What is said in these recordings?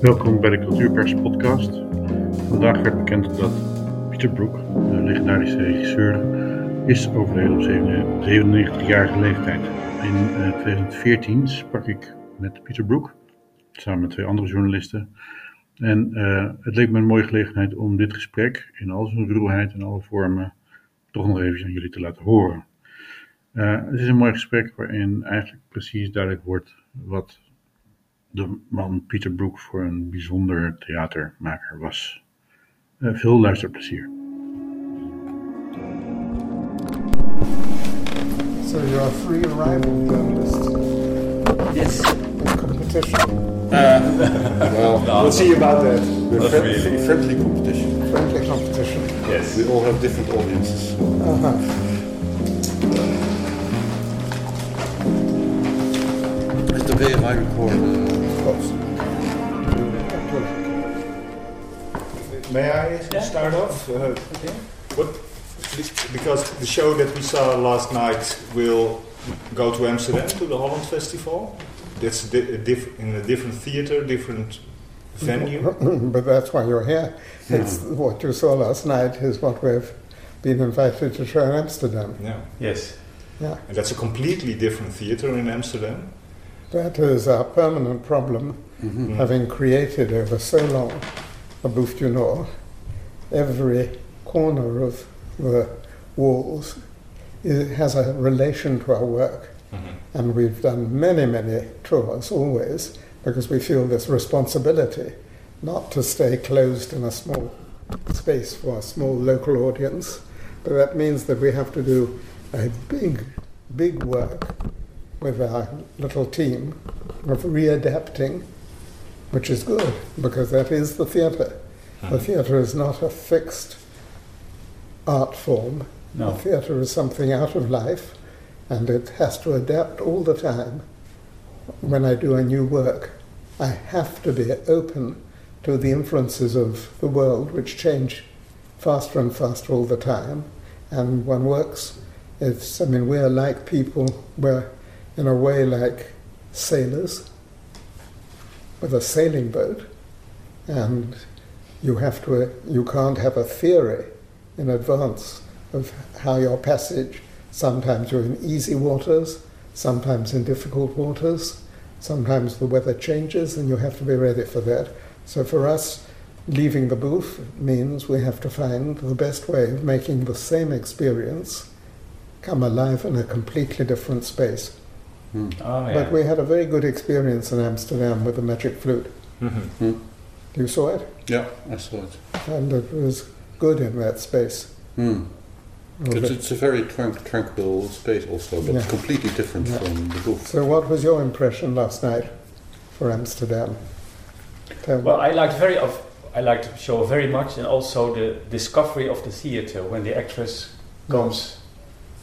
Welkom bij de Cultuurpers podcast. Vandaag werd bekend dat Pieter Broek, de legendarische regisseur, is overleden op 97-jarige leeftijd. In 2014 sprak ik met Pieter Broek, samen met twee andere journalisten. En uh, het leek me een mooie gelegenheid om dit gesprek in al zijn ruwheid en alle vormen toch nog even aan jullie te laten horen. Uh, het is een mooi gesprek waarin eigenlijk precies duidelijk wordt wat de man Pieter Broek voor een bijzonder theatermaker was. Uh, veel luisterplezier. So you're a free arrival journalist. Yes. Competition. Uh, well, we'll see about that. We're friendly, really. friendly competition. Friendly competition. Yes. We all have different audiences. Is the way I record? Of course. May I yeah. start off? Uh, okay. What? Because the show that we saw last night will go to Amsterdam to the Holland Festival. That's di- diff- in a different theater, different venue. but that's why you're here. It's what you saw last night is what we've been invited to show in Amsterdam. Yeah. Yes. Yeah. And that's a completely different theater in Amsterdam. That is our permanent problem, mm-hmm. having created over so long a Bouffes du Nord. Every corner of the walls it has a relation to our work. Mm-hmm. And we've done many, many tours always because we feel this responsibility not to stay closed in a small space for a small local audience, but that means that we have to do a big, big work with our little team of readapting, which is good because that is the theatre. Mm-hmm. The theatre is not a fixed art form. No. The theatre is something out of life and it has to adapt all the time. When I do a new work, I have to be open to the influences of the world, which change faster and faster all the time. And one works, it's, I mean, we're like people, we're in a way like sailors with a sailing boat, and you have to, you can't have a theory in advance of how your passage Sometimes you're in easy waters, sometimes in difficult waters, sometimes the weather changes and you have to be ready for that. So for us, leaving the Bouffes means we have to find the best way of making the same experience come alive in a completely different space. Mm. Oh, yeah. But we had a very good experience in Amsterdam with the magic flute. Mm-hmm. Mm. You saw it? Yeah, I saw it. And it was good in that space. Mm. It's, it's, a very tran- tranquil space also, but Yeah. completely different Yeah. from the book. So, what was your impression last night for Amsterdam? Tell me. Well, I liked very of I liked the show very much, and also the discovery of the theater when the actress comes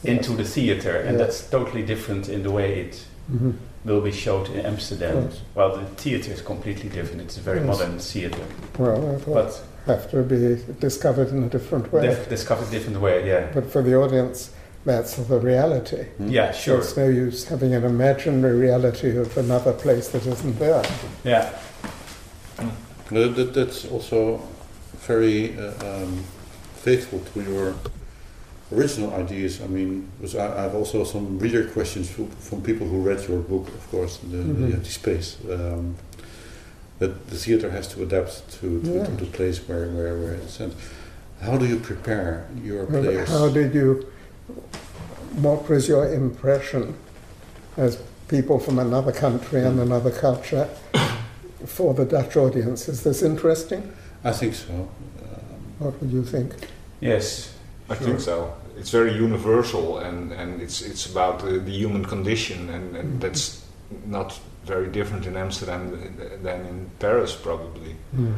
into the theater, and Yeah. that's totally different in the way it Mhm. will be showed in Amsterdam. Yes. Well, the theater is completely different. It's a very Yes. modern theater, Well, it will but have to be discovered in a different way. dif- discovered different way. Yeah, But for the audience, that's the reality. Mm. yeah, sure. It's no use having an imaginary reality of another place that isn't there. Yeah, But that, that's also very uh, um, faithful to your original ideas. I mean, because I, I have also some reader questions from, from people who read your book, of course, the, Mhm. the Empty Space. Um, that the theater has to adapt to, to, Yeah. to the place where, where, where it's sent. How do you prepare your Well, players? How did you, what was your impression as people from another country and another culture for the Dutch audience? Is this interesting? I think so. Um, What would you think? yes. I Sure. think so. It's very universal, and, and it's it's about the, the human condition, and, and that's not very different in Amsterdam than in Paris, probably. Hmm.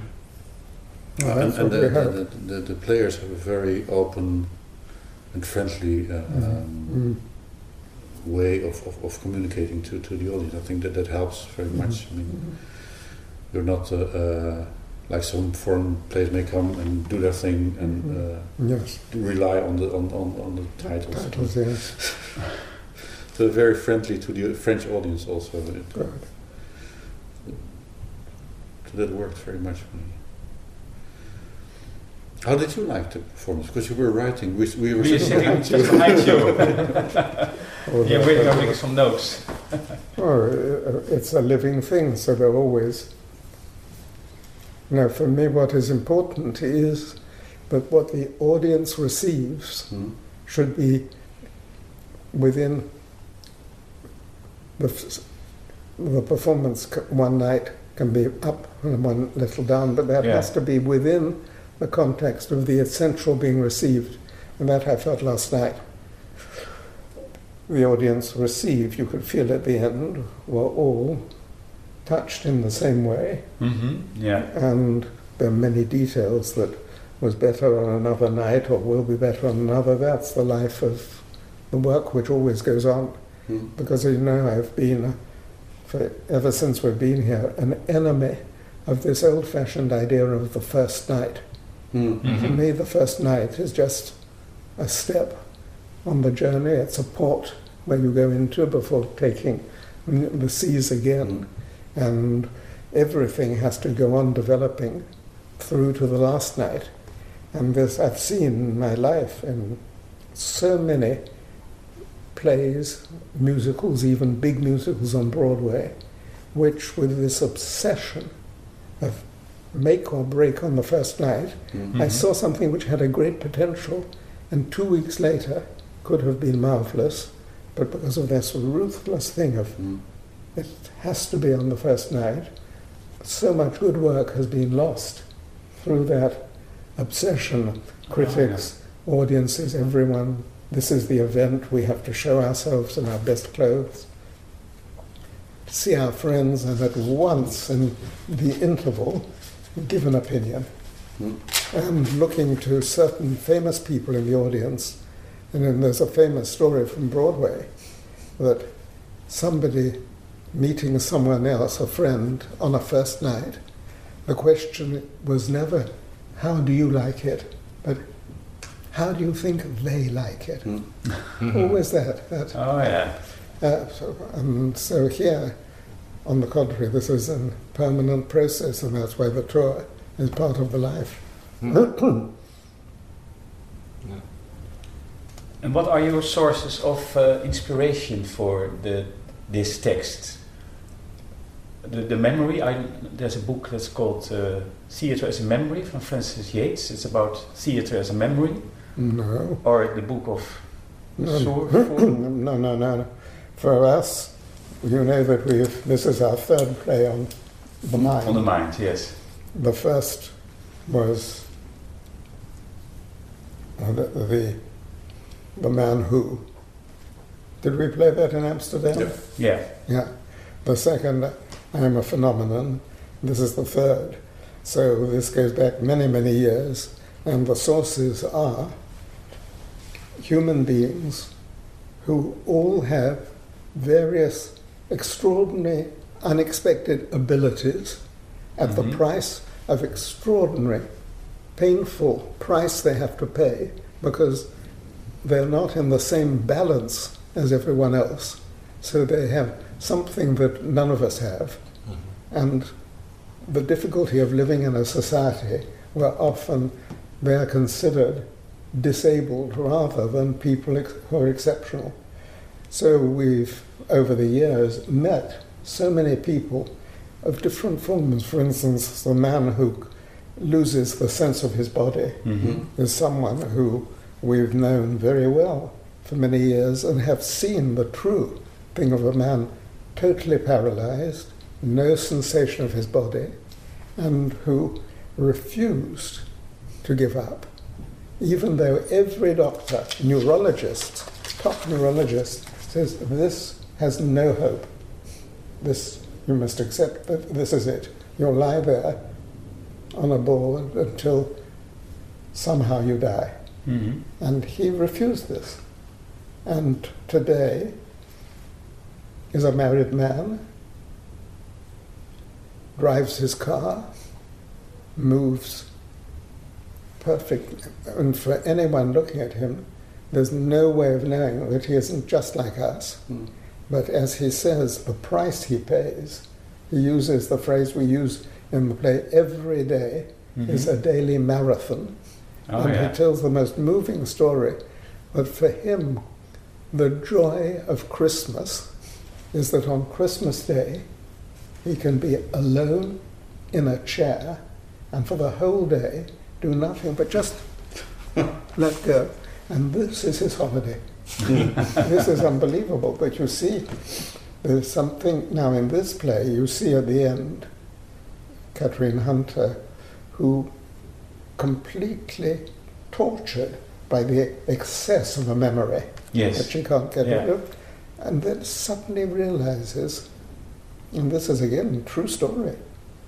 Well, that's and the, the, the, the players have a very open and friendly uh, um, Mm. way of, of, of communicating to, to the audience. I think that that helps very much. I mean, you're not uh, uh, like some foreign players may come and do their thing and uh, Yes, rely on the on, on, on the titles. titles, yes. So very friendly to the French audience also. It- Good. So that worked very much for me. How did you like the performance? Because you were writing, we, we were We are sitting sitting just behind you. Or yeah, we're having some notes. Oh, uh, it's a living thing, so they're always. Now, for me, what is important is that what the audience receives Hmm? should be within the, the performance. One night can be up and one little down, but that Yeah. has to be within the context of the essential being received. And that I felt last night. The audience received, you could feel at the end, were all touched in the same way Mm-hmm. Yeah. and there are many details that was better on another night or will be better on another. That's the life of the work which always goes on. Hmm? Because you know, I've been, for, ever since we've been here, an enemy of this old fashioned idea of the first night. Hmm. For Mhm. me, the first night is just a step on the journey. It's a port where you go into before taking the seas again. And everything has to go on developing through to the last night. And this I've seen in my life in so many plays, musicals, even big musicals on Broadway, which with this obsession of make or break on the first night, Hmm. I saw something which had a great potential, and two weeks later could have been marvelous, but because of this ruthless thing of Hmm. It has to be on the first night, so much good work has been lost through that obsession. Critics, audiences, everyone. This is the event. We have to show ourselves in our best clothes. See our friends, and at once in the interval, give an opinion Hmm. and looking to certain famous people in the audience. And then there's a famous story from Broadway that somebody meeting someone else, a friend, on a first night, the question was never, How do you like it? but How do you think they like it? Hmm. Always that. that Oh yeah. uh, so, and so here, on the contrary, this is a permanent process, and that's why the tour is part of the life. And what are your sources of uh, inspiration for the this text? The, the memory. I, there's a book that's called uh, "Theater as a Memory" from Frances Yates. It's about theater as a memory, no. or the book of No, no, no, no. For us, you know that we've, this is our third play on the mind. on the mind. Yes. The first was uh, the, the, the Man Who. Did we play that in Amsterdam? Yeah. Yeah. Yeah. The second, I Am a Phenomenon. This is the third. So this goes back many, many years. And the sources are human beings who all have various extraordinary, unexpected abilities at the Mhm. price of extraordinary, painful price they have to pay because they're not in the same balance as everyone else. So they have something that none of us have. And the difficulty of living in a society where often they are considered disabled rather than people ex- who are exceptional. So we've, over the years, met so many people of different forms. For instance, the man who loses the sense of his body Mm-hmm. is someone who we've known very well for many years and have seen the true thing of a man totally paralyzed, no sensation of his body, and who refused to give up, even though every doctor, neurologist, top neurologist, says this has no hope. This you must accept that this is it. You'll lie there on a board until somehow you die. Mm-hmm. And he refused this. And today is a married man, drives his car, moves perfectly. And for anyone looking at him, there's no way of knowing that he isn't just like us. Hmm. But as he says, the price he pays, he uses the phrase we use in the play, every day is a daily marathon. oh, and yeah. he tells the most moving story. But for him, the joy of Christmas is that on Christmas Day, he can be alone in a chair and for the whole day do nothing but just let go. And this is his holiday. this is unbelievable. But you see, there's something now in this play, you see at the end, Kathryn Hunter, who completely tortured by the excess of a memory that she can't get Yeah. rid of, and then suddenly realizes, and this is again a true story,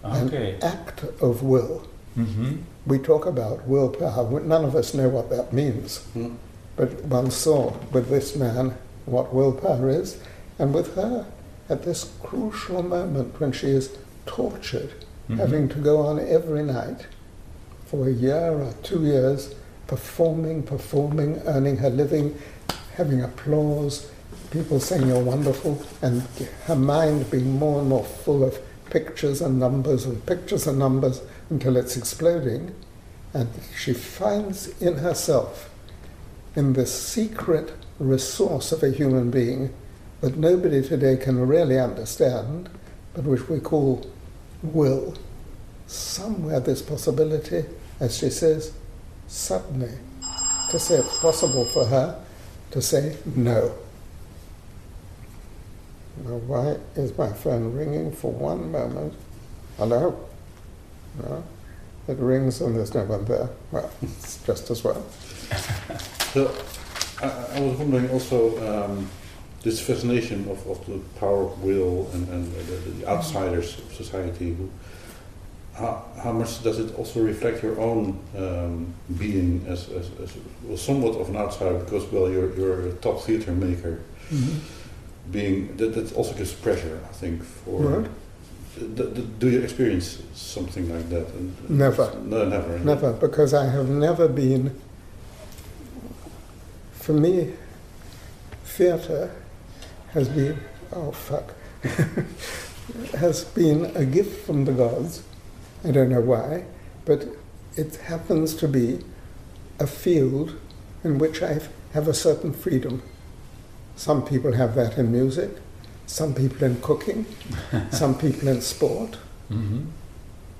Okay. an act of will. hmm We talk about willpower. None of us know what that means. Hmm. But one saw with this man what willpower is, and with her at this crucial moment when she is tortured, Mm-hmm. having to go on every night for a year or two years, performing, performing, earning her living, having applause, people saying you're wonderful, and her mind being more and more full of pictures and numbers and pictures and numbers until it's exploding. And she finds in herself, in this secret resource of a human being that nobody today can really understand, but which we call will, somewhere this possibility, as she says, suddenly, to say it's possible for her to say no. Now, why is my phone ringing for one moment? Hello? No? It rings and there's no one there. Well, it's just as well. So, I, I was wondering also um, this fascination of, of the power of will and, and the, the outsiders of society. Who, how, how much does it also reflect your own um, being as, as, as well, somewhat of an outsider? Because well, you're, you're a top theatre maker. Being that, that also gives pressure, I think. For Right. Do you experience something like that? And- Never. No, never. Never, because I have never been. For me, theatre has been, oh fuck, has been a gift from the gods. I don't know why, but it happens to be a field in which I have a certain freedom. Some people have that in music, some people in cooking, some people in sport. hmm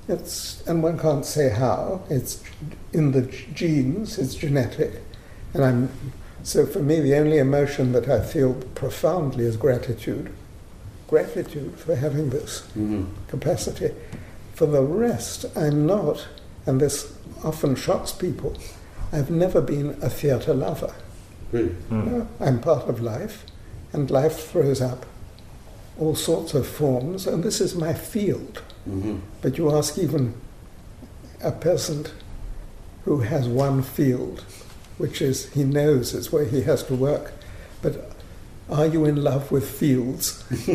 It's, and one can't say how. It's in the genes. It's genetic, and I'm. So for me, the only emotion that I feel profoundly is gratitude. Gratitude for having this Mhm. capacity. For the rest, I'm not, and this often shocks people. I've never been a theatre lover. Really? No, I'm part of life, and life throws up all sorts of forms, and this is my field. hmm But you ask even a peasant who has one field, which is he knows is where he has to work, but are you in love with fields?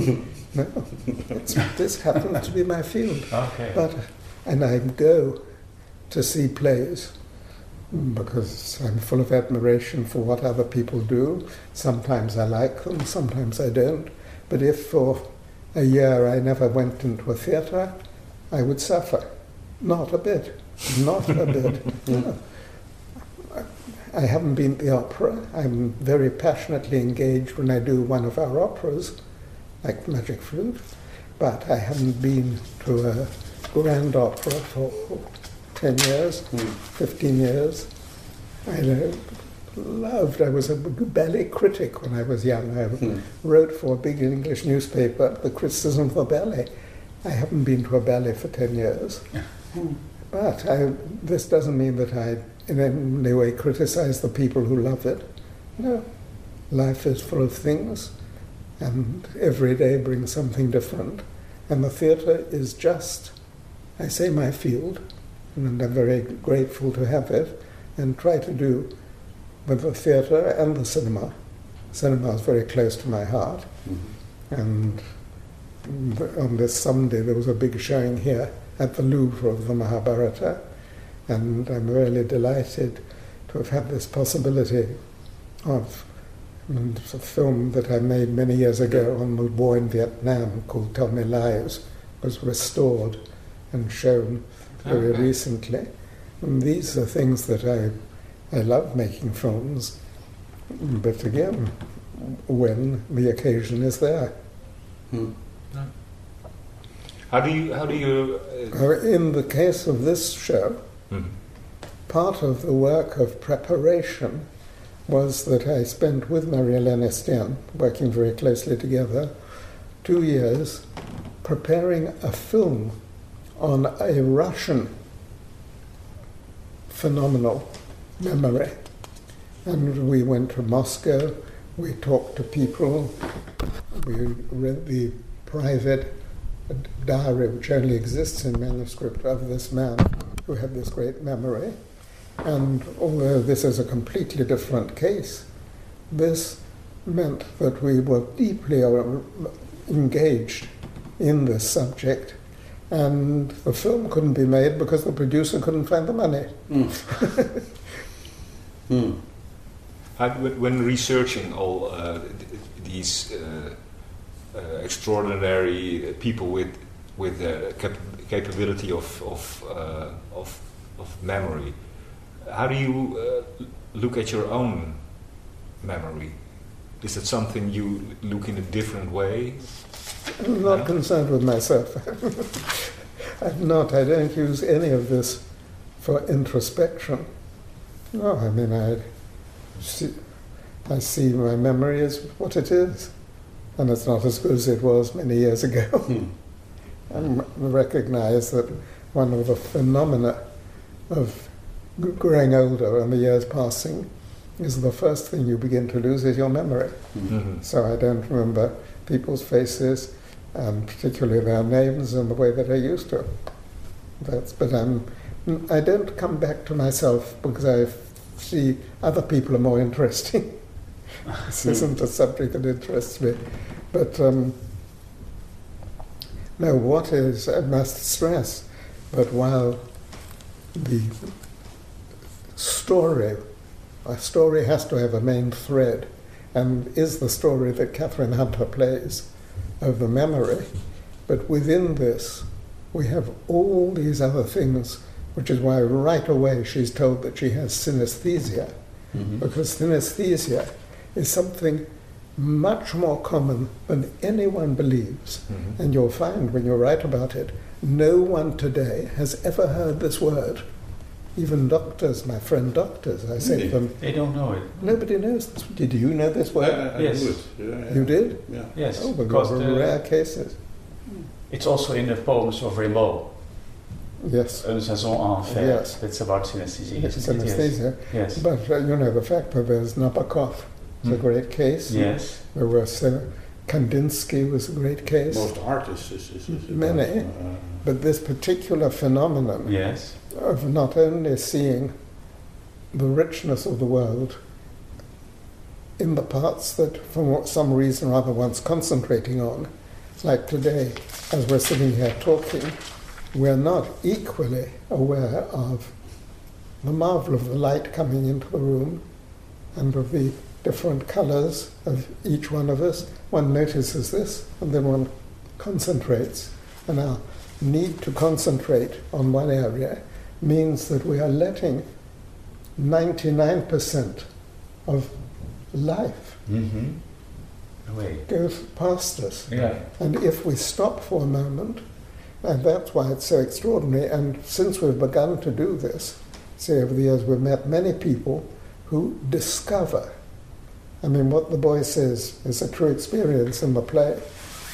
no, it's, this happens to be my field. Okay. But and I go to see plays because I'm full of admiration for what other people do. Sometimes I like them, sometimes I don't. But if for a year I never went into a theatre, I would suffer. Not a bit. Not a bit. No. I haven't been to the opera. I'm very passionately engaged when I do one of our operas, like Magic Flute, but I haven't been to a grand opera for 10 years, Mm. 15 years. I loved, I was a ballet critic when I was young. I Hmm. wrote for a big English newspaper the criticism for ballet. I haven't been to a ballet for 10 years. But I, this doesn't mean that I in any way criticize the people who love it. No. Life is full of things, and every day brings something different. And the theatre is just, I say, my field, and I'm very grateful to have it, and try to do with the theatre and the cinema. Cinema is very close to my heart, Mhm. and on this Sunday there was a big showing here at the Louvre of the Mahabharata, and I'm really delighted to have had this possibility of a film that I made many years ago on the war in Vietnam called Tell Me Lies was restored and shown very Okay. recently. And these are things that I, I love making films, but again, when the occasion is there. Hmm. How do you how do you uh, In the case of this show, mhm. part of the work of preparation was that I spent with Marie-Hélène Estienne, working very closely together, two years preparing a film on a Russian phenomenal memory. And we went to Moscow, we talked to people, we read the private diary, which only exists in manuscript, of this man who had this great memory. And although this is a completely different case, this meant that we were deeply uh, engaged in this subject, and the film couldn't be made because the producer couldn't find the money. Hmm. How, when researching all uh, these uh, uh, extraordinary people with with the cap- capability of of, uh, of of memory, how do you uh, look at your own memory? Is it something you look in a different way? I'm not Yeah. concerned with myself. I'm not. I don't use any of this for introspection. No, I mean, I see, I see my memory as what it is, and it's not as good as it was many years ago. Hmm. and recognize that one of the phenomena of growing older and the years passing is the first thing you begin to lose is your memory. Mhm. So I don't remember people's faces, and particularly their names in the way that I used to. That's, but I'm, I don't come back to myself because I see other people are more interesting. this hmm. isn't a subject that interests me. But um, no, what is, I must stress that while the story, a story has to have a main thread, and is the story that Kathryn Hunter plays of the memory. But within this, we have all these other things, which is why right away she's told that she has synesthesia, Mhm. because synesthesia is something much more common than anyone believes. Mhm. And you'll find when you write about it, no one today has ever heard this word. Even doctors, my friend doctors, I say to them, They don't know it. nobody knows. Did you know this word? I, I Yes. knew it. Yeah, yeah. You did? Yeah. Yes, Oh, but because those the- rare cases. it's also in the poems of Rimbaud, Yes. Une saison en enfer. Yes. That's about synesthesia. It's isn't? Yes. Yes. But uh, you know, the fact that there's Nabokov is a Mm. great case. Yes. There was uh, Kandinsky was a great case. Most artists is, is, is Many. about, uh, But this particular phenomenon Yes. Of not only seeing the richness of the world in the parts that, for some reason or other, one's concentrating on, like today, as we're sitting here talking, we're not equally aware of the marvel of the light coming into the room and of the different colors of each one of us. One notices this and then one concentrates. And our need to concentrate on one area means that we are letting 99% of life Mm-hmm. Go past us. Yeah. And if we stop for a moment, and that's why it's so extraordinary, and since we've begun to do this, see, over the years we've met many people who discover. I mean, what the boy says is a true experience in the play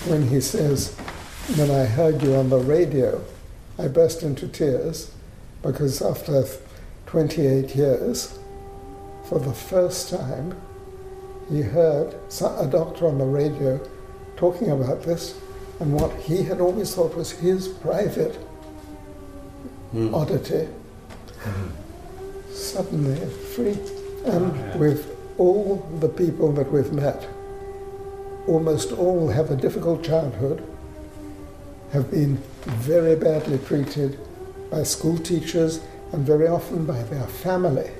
when he says, When I heard you on the radio, I burst into tears because after 28 years, for the first time, he heard a doctor on the radio talking about this and what he had always thought was his private hmm. oddity Mhm. suddenly free. And Yeah. with all the people that we've met, almost all have a difficult childhood, have been very badly treated by school teachers and very often by their family,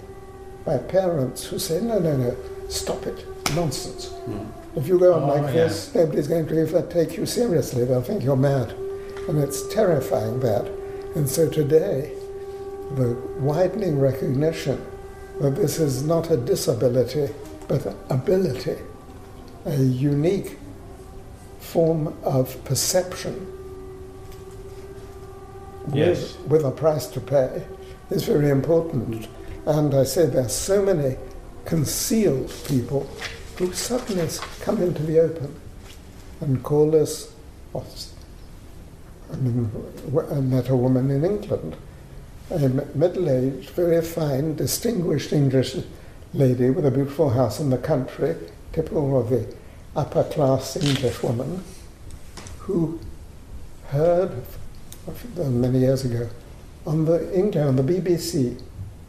by parents who say, no, no, no, stop it, nonsense. Hmm. If you go on Oh, like yeah. this, nobody's going to even take you seriously. They'll think you're mad. And it's terrifying that. And so today, the widening recognition that this is not a disability, but an ability, a unique form of perception Yes. with, with a price to pay is very important. And I say there are so many concealed people who suddenly come into the open and call us. I mean, I met a woman in England, a middle aged, very fine, distinguished English lady with a beautiful house in the country, typical of the upper class English woman, who heard many years ago. On the England on the BBC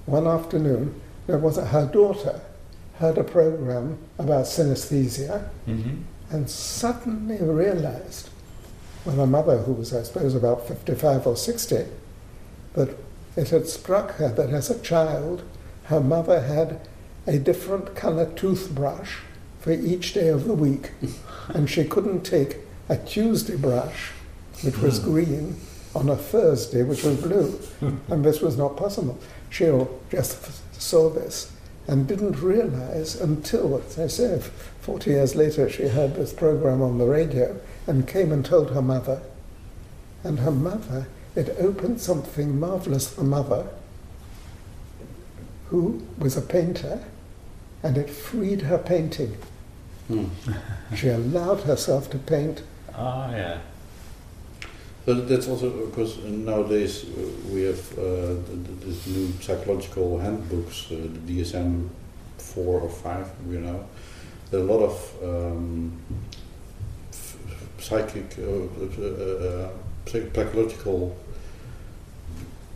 one afternoon there was a, her daughter heard a program about synesthesia Mm-hmm. and suddenly realized when her mother who was I suppose about 55 or 60 that it had struck her that as a child her mother had a different color toothbrush for each day of the week. And she couldn't take a Tuesday brush which was green on a Thursday, which was blue, and this was not possible. She just saw this and didn't realize until, as I say, 40 years later, she heard this program on the radio and came and told her mother. And her mother, it opened something marvelous for mother, who was a painter, and it freed her painting. Hmm. She allowed herself to paint Ah, yeah. But that's also because nowadays uh, we have uh, th- th- this new psychological handbooks, uh, the DSM four or five, you know. There are a lot of um, psychic, uh, uh, uh, psychological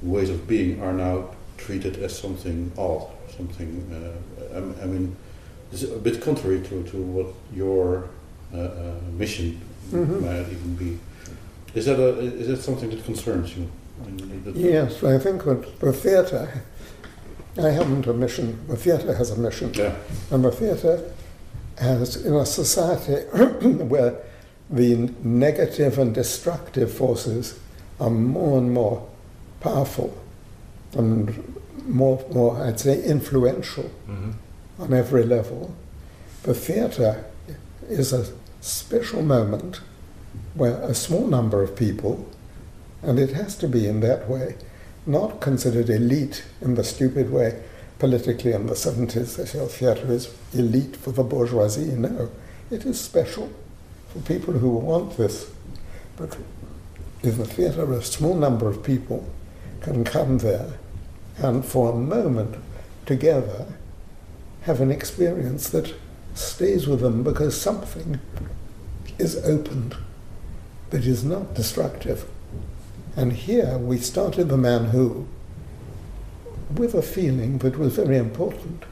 ways of being are now treated as something odd, something. Uh, I, I mean, it's a bit contrary to, to what your uh, uh, mission Mhm. might even be. Is that a, is that something that concerns you? I mean, that- Yes, I think that the theatre, I haven't a mission, the theatre has a mission, Yeah. and the theatre has, in a society where the negative and destructive forces are more and more powerful and more, more I'd say, influential mm-hmm. on every level, the theatre is a special moment where a small number of people, and it has to be in that way, not considered elite in the stupid way politically in the 70s, they theatre is elite for the bourgeoisie. No, it is special for people who want this. But in the theatre, a small number of people can come there and for a moment together have an experience that stays with them because something is opened that is not destructive. And here we started the man who, with a feeling that was very important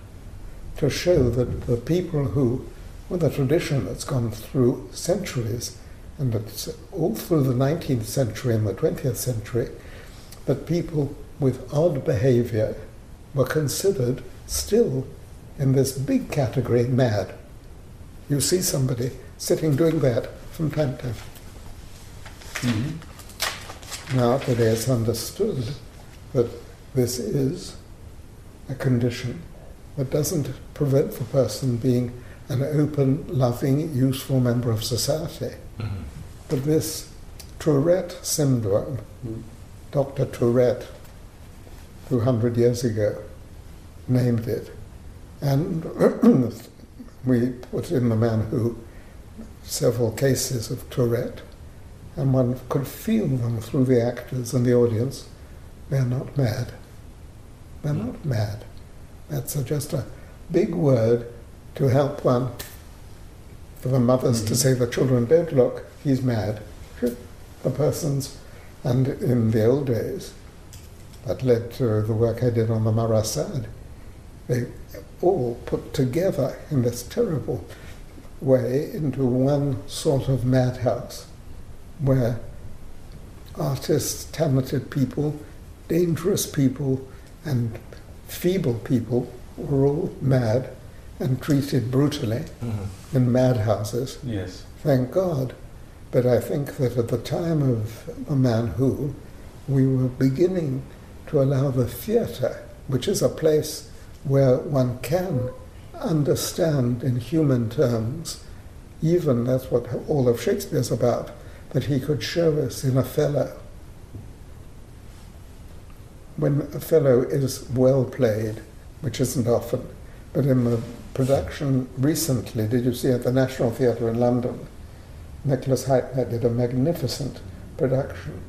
to show that the people who, with a tradition that's gone through centuries, and it's all through the 19th century and the 20th century, that people with odd behavior were considered still in this big category mad. You see somebody sitting doing that from time to time. Mm-hmm. Now today it's understood that this is a condition that doesn't prevent the person being an open, loving, useful member of society. But this Tourette syndrome, Mm. Dr. Tourette, 200 years ago, named it. And we put in the man who several cases of Tourette, and one could feel them through the actors and the audience. They're not mad. They're not mad. That's a, just a big word to help one, for the mothers to Mhm. say the children don't look, he's mad. The person's, and in the old days, that led to the work I did on the Marat/Sade. They all put together in this terrible way into one sort of madhouse where artists, talented people, dangerous people, and feeble people were all mad and treated brutally mm-hmm. in madhouses. Yes. Thank God. But I think that at the time of the man who, we were beginning to allow the theatre, which is a place where one can understand in human terms, even that's what all of Shakespeare's about, that he could show us in Othello. When Othello is well played, which isn't often, but in the production recently, did you see at the National Theatre in London? Nicholas Hytner did a magnificent production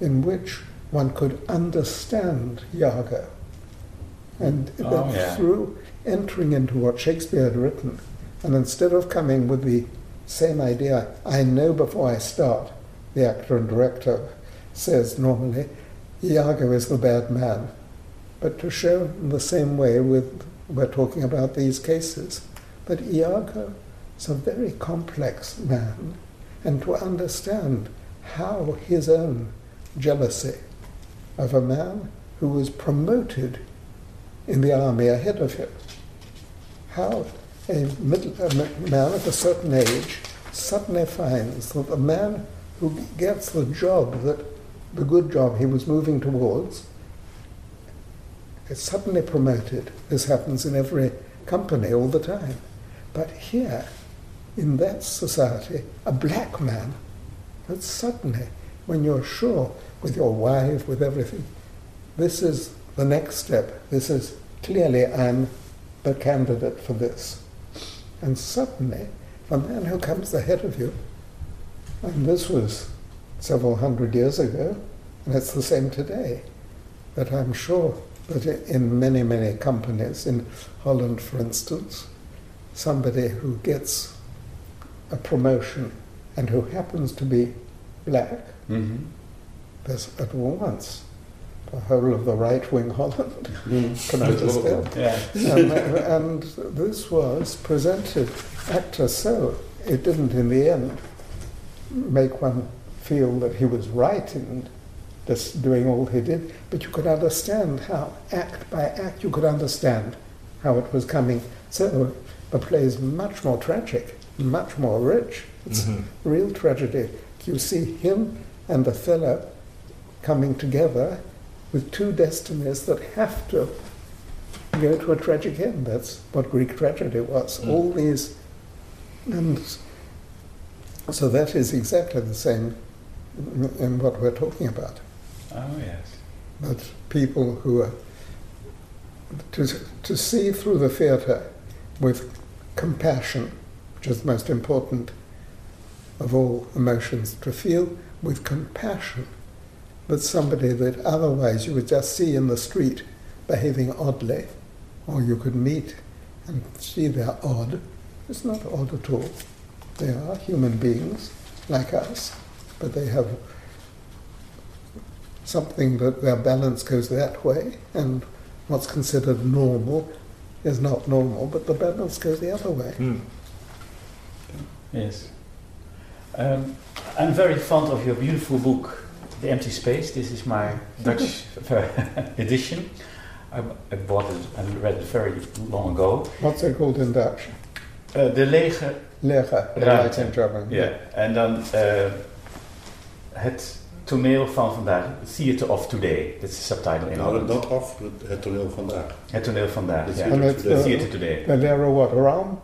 in which one could understand Iago. And Oh, yeah. through entering into what Shakespeare had written, and instead of coming with the same idea, I know before I start, the actor and director says normally, Iago is the bad man. But to show in the same way with we're talking about these cases, that Iago is a very complex man, and to understand how his own jealousy of a man who was promoted in the army ahead of him, how a, middle, a man of a certain age suddenly finds that the man who gets the job that the good job he was moving towards is suddenly promoted. This happens in every company all the time. But here, in that society, a black man, that suddenly, when you're sure with your wife, with everything, this is the next step. This is clearly I'm the candidate for this. And suddenly, the man who comes ahead of you, and this was several hundred years ago, and it's the same today, that I'm sure that in many, many companies, in Holland for instance, somebody who gets a promotion and who happens to be black, hmm there's at once. The whole of the right wing Holland can understand. Yeah. and, and this was presented actor so. It didn't in the end make one feel that he was right in just doing all he did, but you could understand how act by act you could understand how it was coming. So the play is much more tragic, much more rich. It's Mhm. real tragedy. You see him and the fellow coming together with two destinies that have to go to a tragic end. That's what Greek tragedy was. Mm. All these, and so that is exactly the same in- in what we're talking about. Oh yes. But people who are to to see through the theatre with compassion, which is the most important of all emotions, to feel with compassion that somebody that otherwise you would just see in the street behaving oddly, or you could meet and see they're odd. It's not odd at all. They are human beings like us, but they have something that their balance goes that way, and what's considered normal is not normal, but the balance goes the other way. Hmm. Yes. Um, I'm very fond of your beautiful book, The Empty Space. This is my Dutch edition. I, I bought it and read it very long ago. What's it called in Dutch? Uh, de lege, Lege, Ruimte. right in German. ja. En dan eh, het toneel van vandaag, Theater of Today. Dat is de subtitle in Nou, Holland. dat af, het- toneel vandaag. Het toneel vandaag, The ja. Theater Today. uh, Theater Today. The lere what? Realm?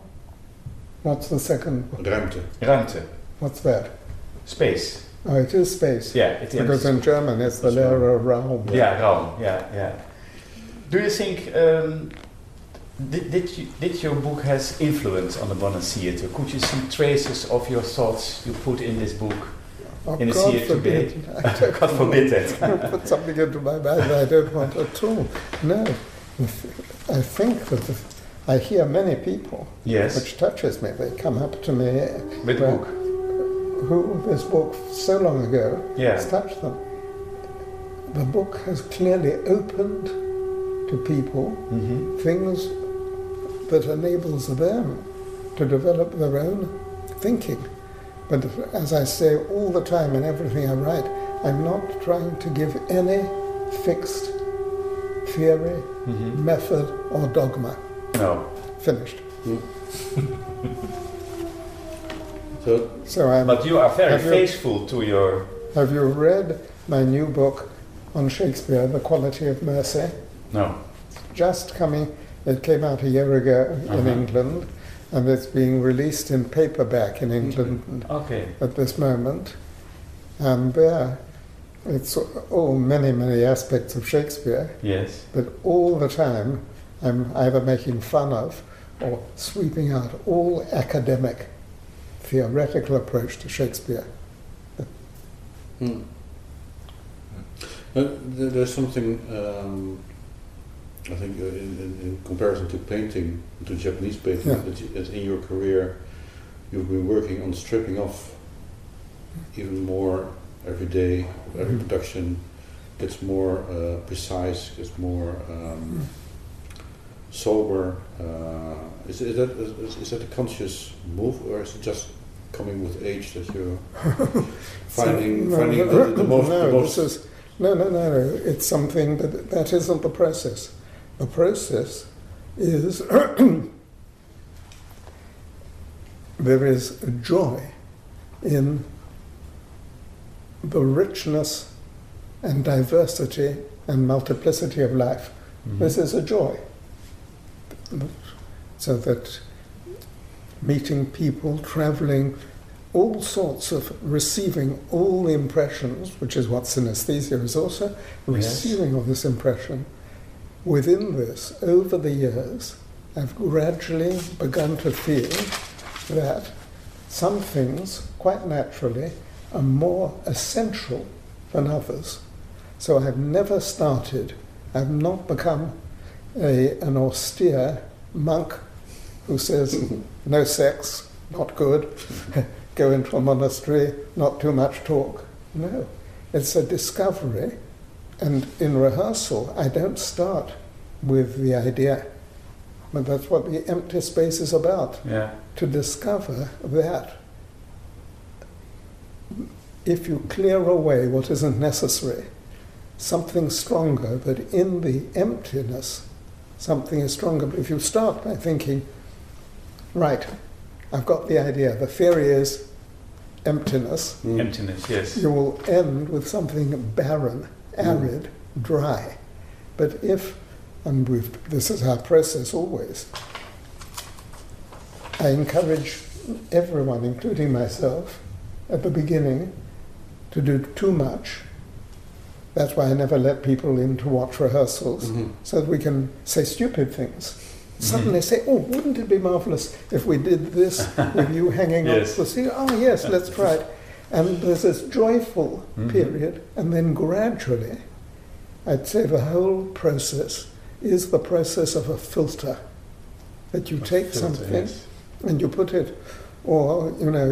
What's the second? Ruimte. Ruimte, What's that? space. Oh, it is space. Yeah, it Because in German it's the right. lere realm. Yeah, Raum. Yeah, yeah. Do you think um, did did, you, did your book has influence on the modern theatre? Could you see traces of your thoughts you put in this book? Oh, In the God theatre forbid. today. God forbid that. put something into my mind I don't want at all. No. I think that I hear many people, yes, which touches me. They come up to me with the book. who this book so long ago Yeah. has touched them. The book has clearly opened to people hmm things that enables them to develop their own thinking. But as I say all the time in everything I write, I'm not trying to give any fixed theory, hmm method, or dogma. No. Finished. So, So I'm. But you are very Have you- faithful to your. Have you read my new book, on Shakespeare, The Quality of Mercy. No. It's just coming, it came out a year ago in Uh-huh. England, and it's being released in paperback in England Okay. at this moment. And there, it's all many, many aspects of Shakespeare, Yes. but all the time I'm either making fun of or sweeping out all academic, theoretical approach to Shakespeare. Hmm. Uh, there's something, um, I think, uh, in, in, in comparison to painting, to Japanese painting, Yeah. that, that in your career you've been working on stripping off even more every day. Every Mhm. production gets more uh, precise, gets more um, sober. Uh, is, is, that, is, is that a conscious move, or is it just coming with age that you're finding, no, finding no, the, the most, no, the most is no, no, no, no. It's something that that isn't the process. The process is there is a joy in the richness and diversity and multiplicity of life. Mhm. This is a joy. So that meeting people, traveling, all sorts of receiving all the impressions, which is what synesthesia is also, receiving all this impression. Within this, over the years, I've gradually begun to feel that some things, quite naturally, are more essential than others. So I've never started, I've not become a, an austere monk who says, no sex, not good, go into a monastery, not too much talk. No, it's a discovery. And in rehearsal, I don't start with the idea, but that's what the empty space is about Yeah. to discover that if you clear away what isn't necessary, something stronger, but in the emptiness, something is stronger. But if you start by thinking, right, I've got the idea, the theory is emptiness, Mm. Emptiness. Yes. you will end with something barren, arid, dry. But if, and we've, this is our process always, I encourage everyone, including myself, at the beginning to do too much. That's why I never let people in to watch rehearsals, Mhm. so that we can say stupid things. Suddenly say, oh, wouldn't it be marvelous if we did this with you hanging Yes. off the ceiling? Oh, yes, let's try it. And there's this joyful Mhm. period, and then gradually, I'd say the whole process is the process of a filter. That you take Filter, something yes. and you put it, or, you know,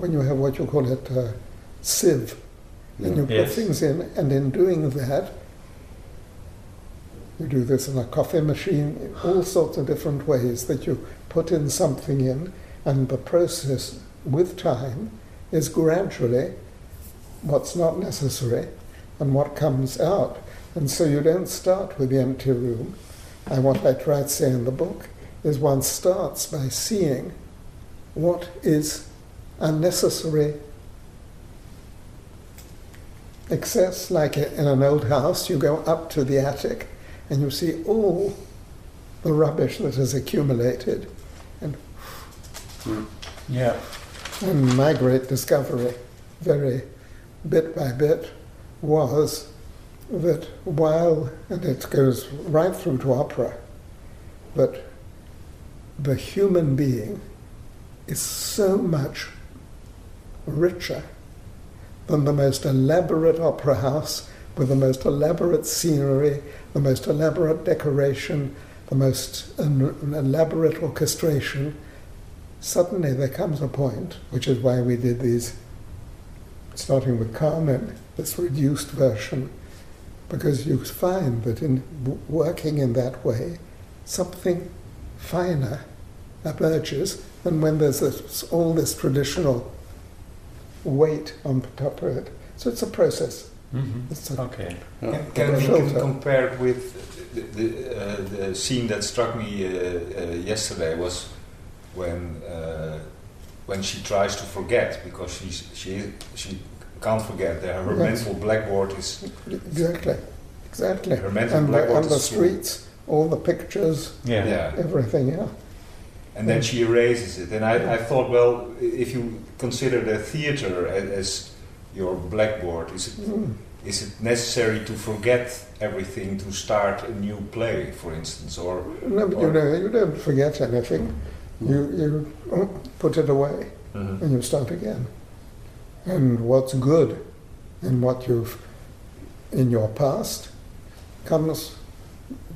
when you have what you call it, uh, sieve, and you put Yes. things in, and in doing that, you do this in a coffee machine, all sorts of different ways that you put in something in, and the process with time is gradually what's not necessary and what comes out. And so you don't start with the empty room. And what I try to say in the book is one starts by seeing what is unnecessary excess, like in an old house, you go up to the attic and you see all the rubbish that has accumulated. Mm. Yeah. And my great discovery, very bit by bit, was that while, and it goes right through to opera, that the human being is so much richer than the most elaborate opera house with the most elaborate scenery, the most elaborate decoration, the most elaborate orchestration. Suddenly there comes a point, which is why we did these, starting with Carmen, this reduced version, because you find that in working in that way, something finer emerges than when there's this, all this traditional weight on top of it. So it's a process. Mhm. It's a, Okay. Yeah. Can, can we can compare it with the, the, uh, the scene that struck me uh, uh, yesterday was when uh, when she tries to forget because she's, she she can't forget that her Yes. mental blackboard is Exactly, exactly. her mental And the, blackboard and the is full. streets, all the pictures, Yeah. Yeah. everything, yeah. and then she erases it. And I, I thought, well, if you consider the theater as, as your blackboard, is it Mm. is it necessary to forget everything to start a new play, for instance, or No, but you Or- know, you don't forget anything. You, you put it away mm-hmm. and you start again. And what's good and what you've in your past comes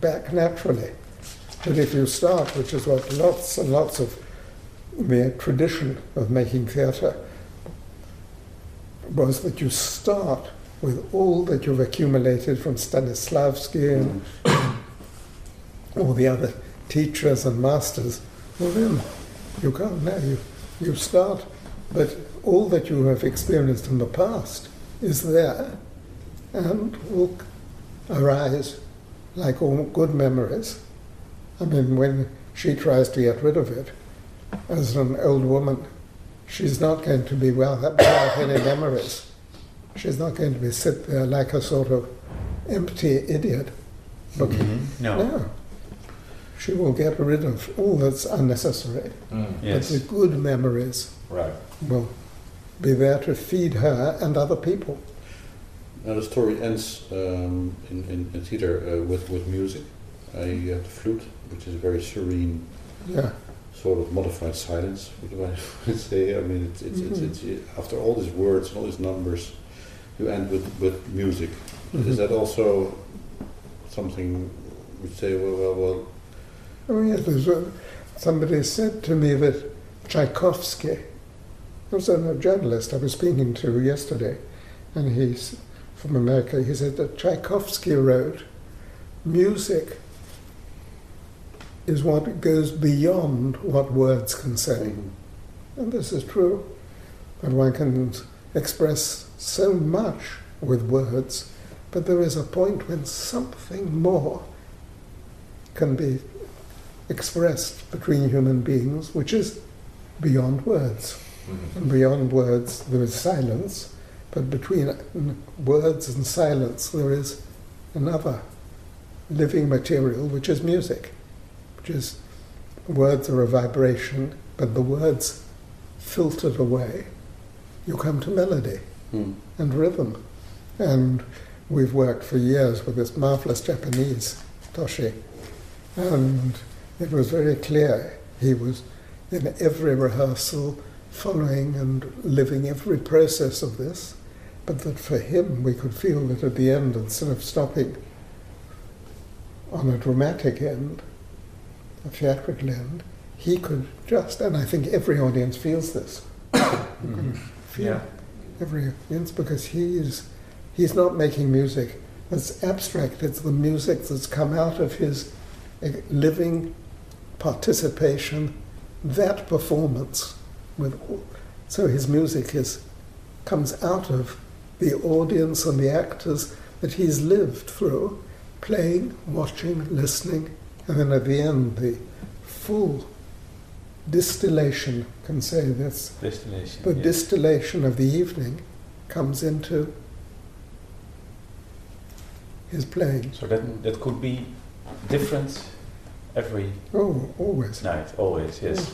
back naturally. But if you start, which is what lots and lots of the tradition of making theatre was that you start with all that you've accumulated from Stanislavski and mm-hmm. all the other teachers and masters, well then you can't now. You, you start, but all that you have experienced in the past is there and will arise like all good memories. I mean, when she tries to get rid of it, as an old woman, she's not going to be well without any memories. She's not going to be sit there like a sort of empty idiot looking. Mhm. No. No. She will get rid of all that's unnecessary. Yes. But the good memories right? will be there to feed her and other people. Now the story ends um, in, in, in theater uh, with, with music. Uh, you have the flute, which is a very serene, Yeah. sort of modified silence, what do I say? I mean, it's, it's, Mhm. it's, it's, after all these words and all these numbers, you end with, with music. Mhm. Is that also something we say, well, well, well, Oh, yes, somebody said to me that Tchaikovsky, there was a journalist I was speaking to yesterday, and he's from America, he said that Tchaikovsky wrote, music is what goes beyond what words can say. Mm-hmm. And this is true. And one can express so much with words, but there is a point when something more can be expressed between human beings, which is beyond words. And beyond words, there is silence, but between words and silence, there is another living material, which is music, which is words are a vibration, but the words filtered away, you come to melody hmm. and rhythm. And we've worked for years with this marvelous Japanese, Toshi, and it was very clear he was in every rehearsal following and living every process of this, but that for him we could feel that at the end, instead of stopping on a dramatic end, a theatrical end, he could just, and I think every audience feels this, Mhm. feel Yeah. every audience because he's he's not making music that's abstract. It's the music that's come out of his eh, living participation, that performance. With so his music is comes out of the audience and the actors that he's lived through, playing, watching, listening, and then at the end the full distillation can say this Distillation. the yes. distillation of the evening comes into his playing. So that that could be different every Oh, always. night, always. Yes.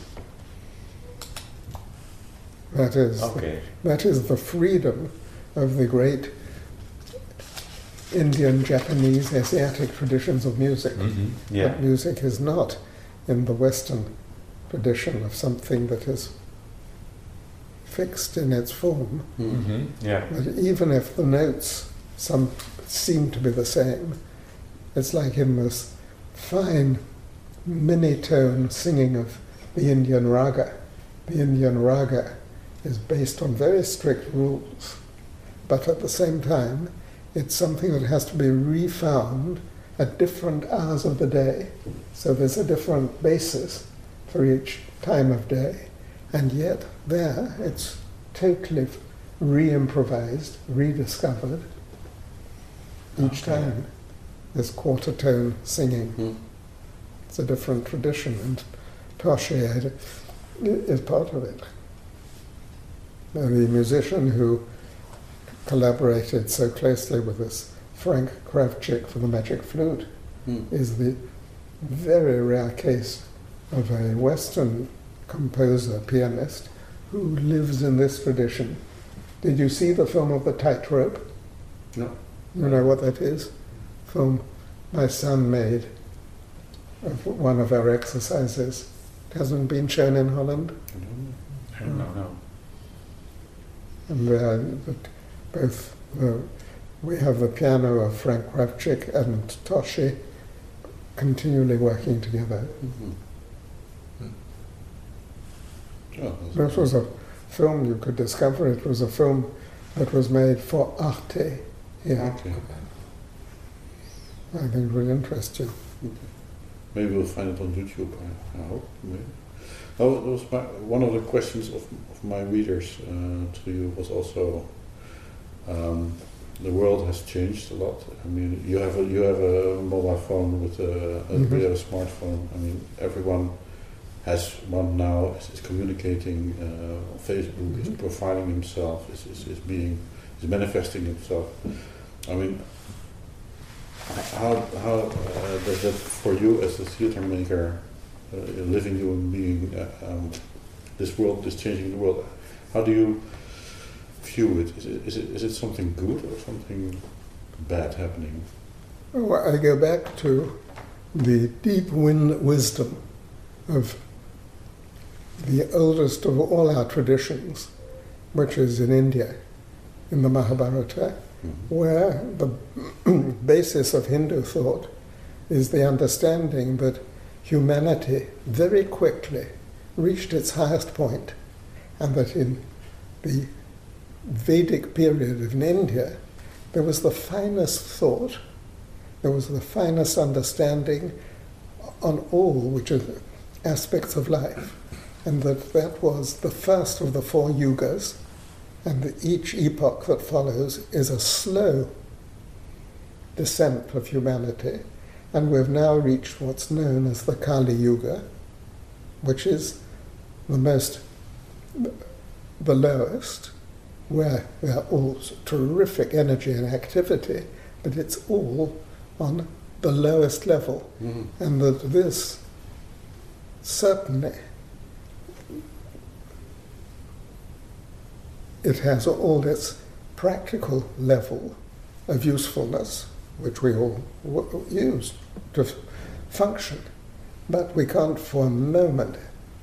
That is Okay. that is the freedom of the great Indian, Japanese, Asiatic traditions of music. Mhm. Yeah. But music is not in the Western tradition of something that is fixed in its form. Hmm. Mhm. Yeah. But even if the notes some seem to be the same, it's like in this fine mini-tone singing of the Indian raga. The Indian raga is based on very strict rules, but at the same time, it's something that has to be refound at different hours of the day. So there's a different basis for each time of day, and yet there it's totally re-improvised, rediscovered each Okay. time. There's quarter tone singing. Hmm. It's a different tradition, and Toshi is part of it. Now, the musician who collaborated so closely with this Franck Krawczyk for the Magic Flute Mm. is the very rare case of a Western composer, pianist, who lives in this tradition. Did you see the film of the tightrope? No. You know what that is? Film my son made of one of our exercises. It hasn't been shown in Holland. I don't know. I don't know, no. And uh, but both the, we have the piano of Franck Krawczyk and Toshi continually working together. Mhm. Hmm. Oh, This was a film you could discover. It was a film that was made for Arte. Yeah, Okay. I think it will interest you. Maybe we'll find it on YouTube. I, I hope. Maybe. Oh, that was my, one of the questions of, of my readers uh, to you was also um, the world has changed a lot. I mean, you have a you have a mobile phone with a, a Mhm. have a smartphone. I mean, everyone has one now. Is, is communicating uh, on Facebook. Is Mhm. profiling himself. Is, is, is being is manifesting himself. I mean, how how uh, does that for you as a theater maker, uh, a living human being, uh, um, this world is changing the world? How do you view it? Is it is it, is it something good or something bad happening? Oh, I go back to the deep win- wisdom of the oldest of all our traditions, which is in India, in the Mahabharata. Where the basis of Hindu thought is the understanding that humanity very quickly reached its highest point, and that in the Vedic period in India, there was the finest thought, there was the finest understanding on all which are aspects of life, and that that was the first of the four yugas, and each epoch that follows is a slow descent of humanity, and we've now reached what's known as the Kali Yuga, which is the most, the lowest, where there are all terrific energy and activity, but it's all on the lowest level, Mhm. and that this certainly it has all its practical level of usefulness, which we all w- use to f- function. But we can't for a moment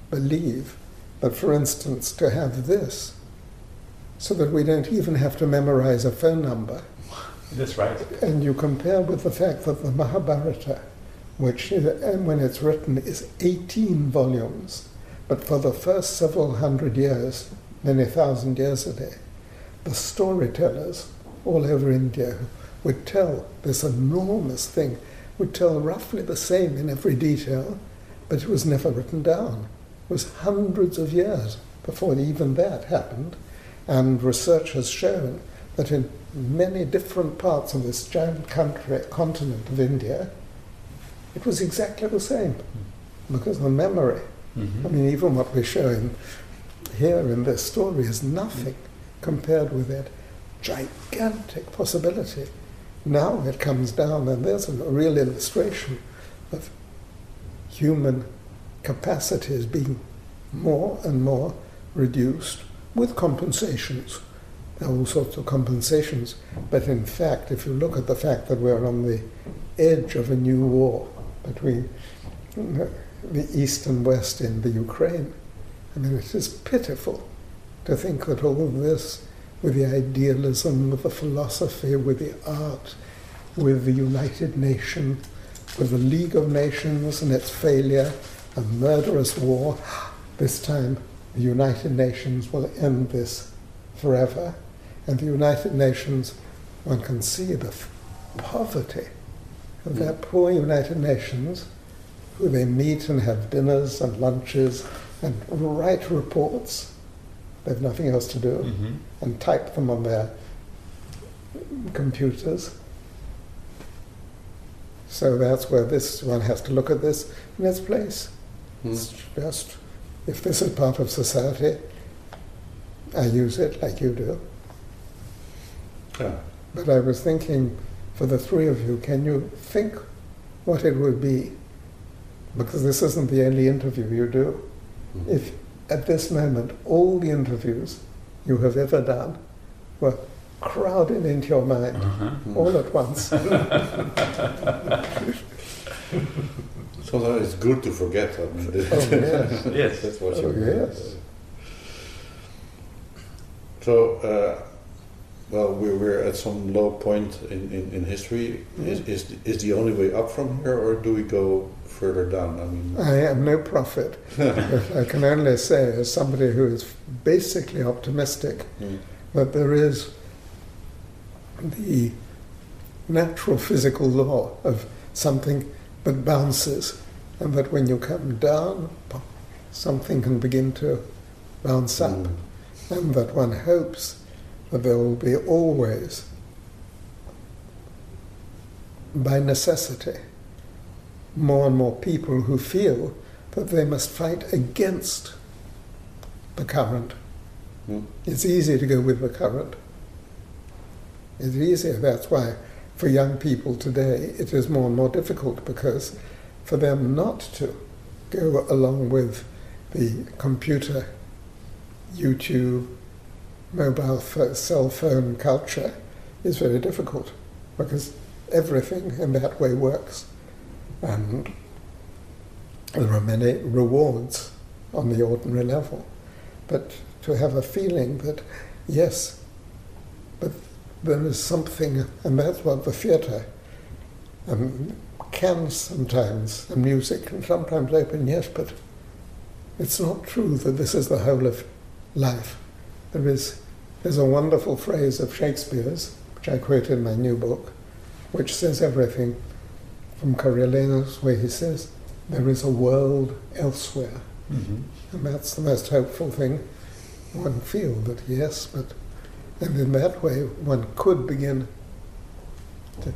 believe that, for instance, to have this, so that we don't even have to memorize a phone number, That's right. and you compare with the fact that the Mahabharata, which, and when it's written, is 18 volumes, but for the first several hundred years, many thousand years a day, the storytellers all over India would tell this enormous thing, would tell roughly the same in every detail, but it was never written down. It was hundreds of years before even that happened, and research has shown that in many different parts of this giant country, continent of India, it was exactly the same because the memory. Mhm. I mean, even what we're showing here in this story is nothing compared with that gigantic possibility. Now it comes down, and there's a real illustration of human capacities being more and more reduced with compensations. There are all sorts of compensations, but in fact, if you look at the fact that we're on the edge of a new war between the East and West in the Ukraine, I mean, it is pitiful to think that all of this, with the idealism, with the philosophy, with the art, with the United Nations, with the League of Nations and its failure, a murderous war, this time the United Nations will end this forever. And the United Nations, one can see the poverty of that poor United Nations, who they meet and have dinners and lunches and write reports. They have nothing else to do Mhm. and type them on their computers. So that's where this one has to look at this in its place. Mm. It's just, if this is part of society, I use it like you do. Yeah. But I was thinking, for the three of you, can you think what it would be? Because this isn't the only interview you do. Mhm. If at this moment all the interviews you have ever done were crowded into your mind Uh-huh. All at once, Sometimes it's good to forget. I mean, oh yes, Yes. that's what Oh, you. yes. So, uh, well, we're, we're at some low point in, in, in history. Is, Mhm. is is the only way up from here, or do we go further down? I mean, I am no prophet. I can only say, as somebody who is basically optimistic, mm, that there is the natural physical law of something that bounces, and that when you come down, something can begin to bounce up, mm, and that one hopes that there will be always, by necessity, more and more people who feel that they must fight against the current. mm, It's easy to go with the current. It's easier. That's why, for young people today, it is more and more difficult because for them not to go along with the computer, YouTube, mobile cell phone culture is very difficult because everything in that way works. And there are many rewards on the ordinary level. But to have a feeling that, yes, but there is something, and that's what the theatre um, can sometimes, and music can sometimes open, yes, but it's not true that this is the whole of life. There is there's a wonderful phrase of Shakespeare's, which I quote in my new book, which says everything from Coriolanus, where he says, There is a world elsewhere. Mhm. And that's the most hopeful thing one feel that yes, but and in that way one could begin to,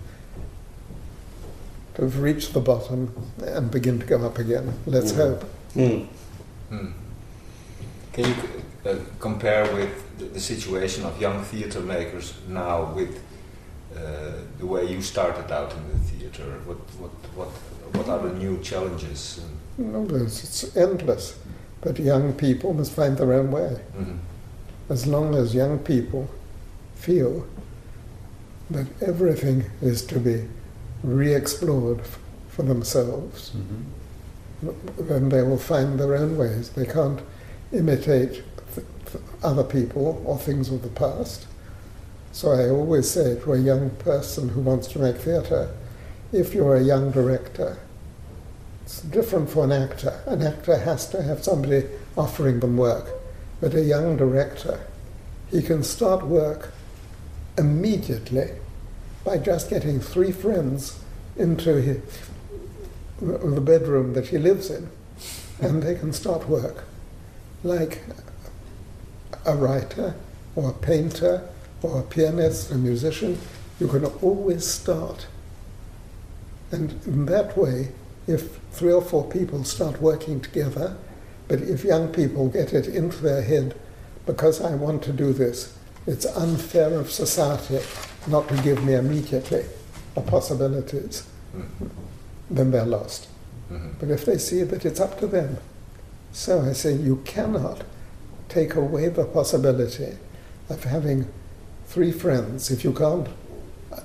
to have reached the bottom and begin to go up again. Let's Mhm. hope. mm. Hmm. Can you uh, compare with the, the situation of young theatre makers now with uh, the way you started out in the theatre? What what what what are the new challenges? No, there's- it's endless. But young people must find their own way. Mhm. As long as young people feel that everything is to be re-explored f- for themselves, Mhm. then they will find their own ways. They can't imitate th- th- other people or things of the past. So I always say to a young person who wants to make theatre, if you're a young director, it's different for an actor. An actor has to have somebody offering them work. But a young director, he can start work immediately by just getting three friends into his, the bedroom that he lives in, and they can start work. Like a writer, or a painter, or a pianist, a musician, you can always start. And in that way, if three or four people start working together, but if young people get it into their head, because I want to do this, it's unfair of society not to give me immediately the possibilities, Mhm. then they're lost. Mhm. But if they see that it's up to them, so I say you cannot take away the possibility of having three friends. If you can't uh,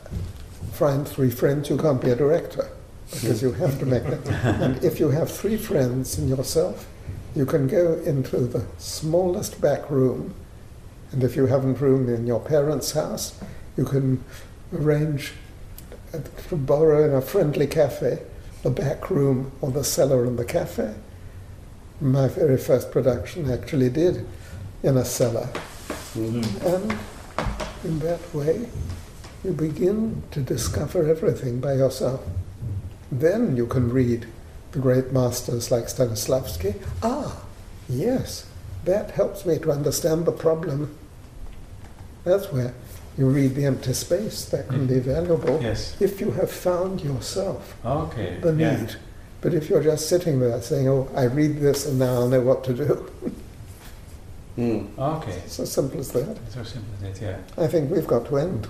find three friends, you can't be a director because you have to make it. And if you have three friends and yourself, you can go into the smallest back room. And if you haven't room in your parents' house, you can arrange uh, to borrow in a friendly cafe the back room or the cellar in the cafe. My very first production actually did in a cellar. Mm. And in that way, you begin to discover everything by yourself. Then you can read the great masters like Stanislavski. Ah, yes, that helps me to understand the problem. That's where you read The Empty Space, that can be valuable Yes. if you have found yourself Okay. the yeah. Need. But if you're just sitting there saying, oh, I read this and now I'll know what to do, Mm. Okay. it's as simple as that. It's So simple as that. Yeah. I think we've got to end.